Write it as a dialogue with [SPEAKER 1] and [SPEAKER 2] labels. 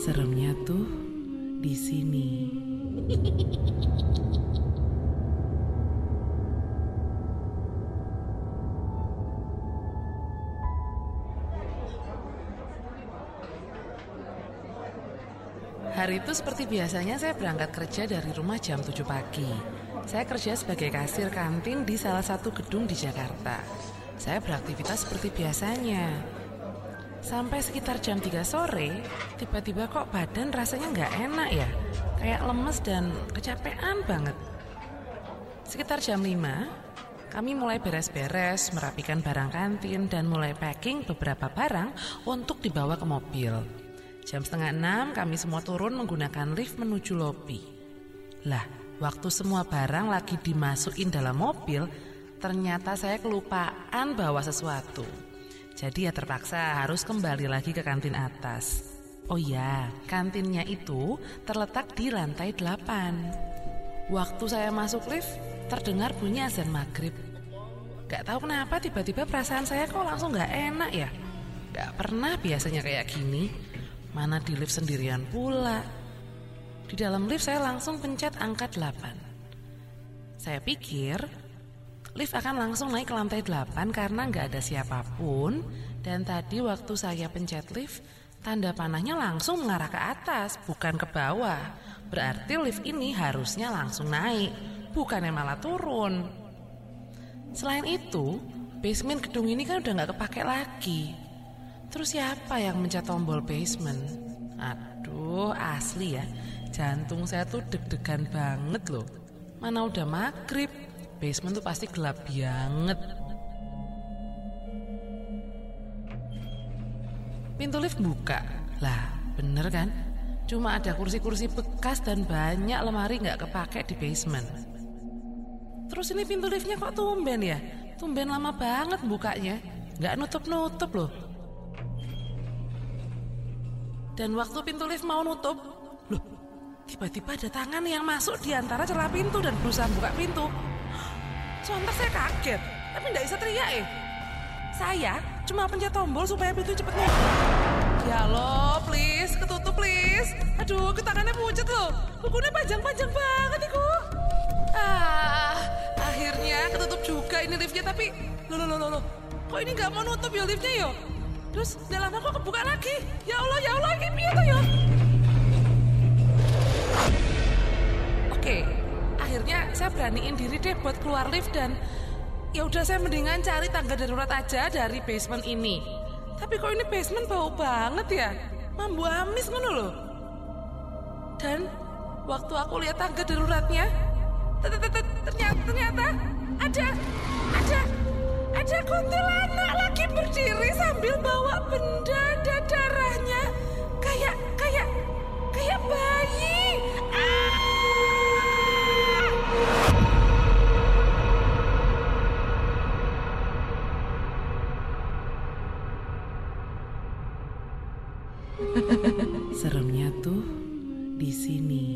[SPEAKER 1] Seremnya tuh di sini. Hari itu seperti biasanya saya berangkat kerja dari rumah jam 7 pagi. Saya kerja sebagai kasir kantin di salah satu gedung di Jakarta. Saya beraktivitas seperti biasanya. Sampai sekitar jam 3 sore, tiba-tiba kok badan rasanya nggak enak ya. Kayak lemes dan kecapean banget. Sekitar jam 5, kami mulai beres-beres, merapikan barang kantin, dan mulai packing beberapa barang untuk dibawa ke mobil. Jam setengah enam kami semua turun menggunakan lift menuju lobi. Lah, waktu semua barang lagi dimasukin dalam mobil, ternyata saya kelupaan bawa sesuatu. Jadi ya terpaksa harus kembali lagi ke kantin atas. Oh ya, kantinnya itu terletak di lantai 8. Waktu saya masuk lift, terdengar bunyi azan maghrib. Gak tahu kenapa tiba-tiba perasaan saya kok langsung gak enak ya. Gak pernah biasanya kayak gini. Mana di lift sendirian pula. Di dalam lift saya langsung pencet angka 8. Saya pikir lift akan langsung naik ke lantai 8 karena nggak ada siapa pun. Dan tadi waktu saya pencet lift, tanda panahnya langsung mengarah ke atas, bukan ke bawah. Berarti lift ini harusnya langsung naik, bukannya malah turun. Selain itu, basement gedung ini kan udah nggak kepake lagi. Terus siapa yang mencet tombol basement? Aduh, asli ya. Jantung saya tuh deg-degan banget loh. Mana udah maghrib, basement tuh pasti gelap banget. Pintu lift buka. Lah, bener kan? Cuma ada kursi-kursi bekas dan banyak lemari nggak kepake di basement. Terus ini pintu liftnya kok tumben ya? Tumben lama banget bukanya. Nggak nutup-nutup loh. Dan waktu pintu lift mau nutup, loh, tiba-tiba ada tangan yang masuk di antara celah pintu dan berusaha buka pintu. Sontak saya kaget, tapi nggak bisa teriak eh. Saya cuma pencet tombol supaya pintu cepet nutup. Ya lo, please, ketutup please. Aduh, ke tangannya pucet loh. Bukunya panjang-panjang banget iku. Ah, akhirnya ketutup juga ini liftnya tapi, lo lo lo lo, kok ini nggak mau nutup ya liftnya yo? Terus udah lama kok kebuka lagi. Ya Allah, ya Allah, ini piye tuh ya? Saya beraniin diri deh buat keluar lift dan ya udah saya mendingan cari tangga darurat aja dari basement ini. Tapi kok ini basement bau banget ya? Mambu amis ngono loh. Dan waktu aku lihat tangga daruratnya, ternyata ternyata ada ada ada kuntilanak lagi berdiri sambil bawa benda dan darahnya Seremnya tuh di sini.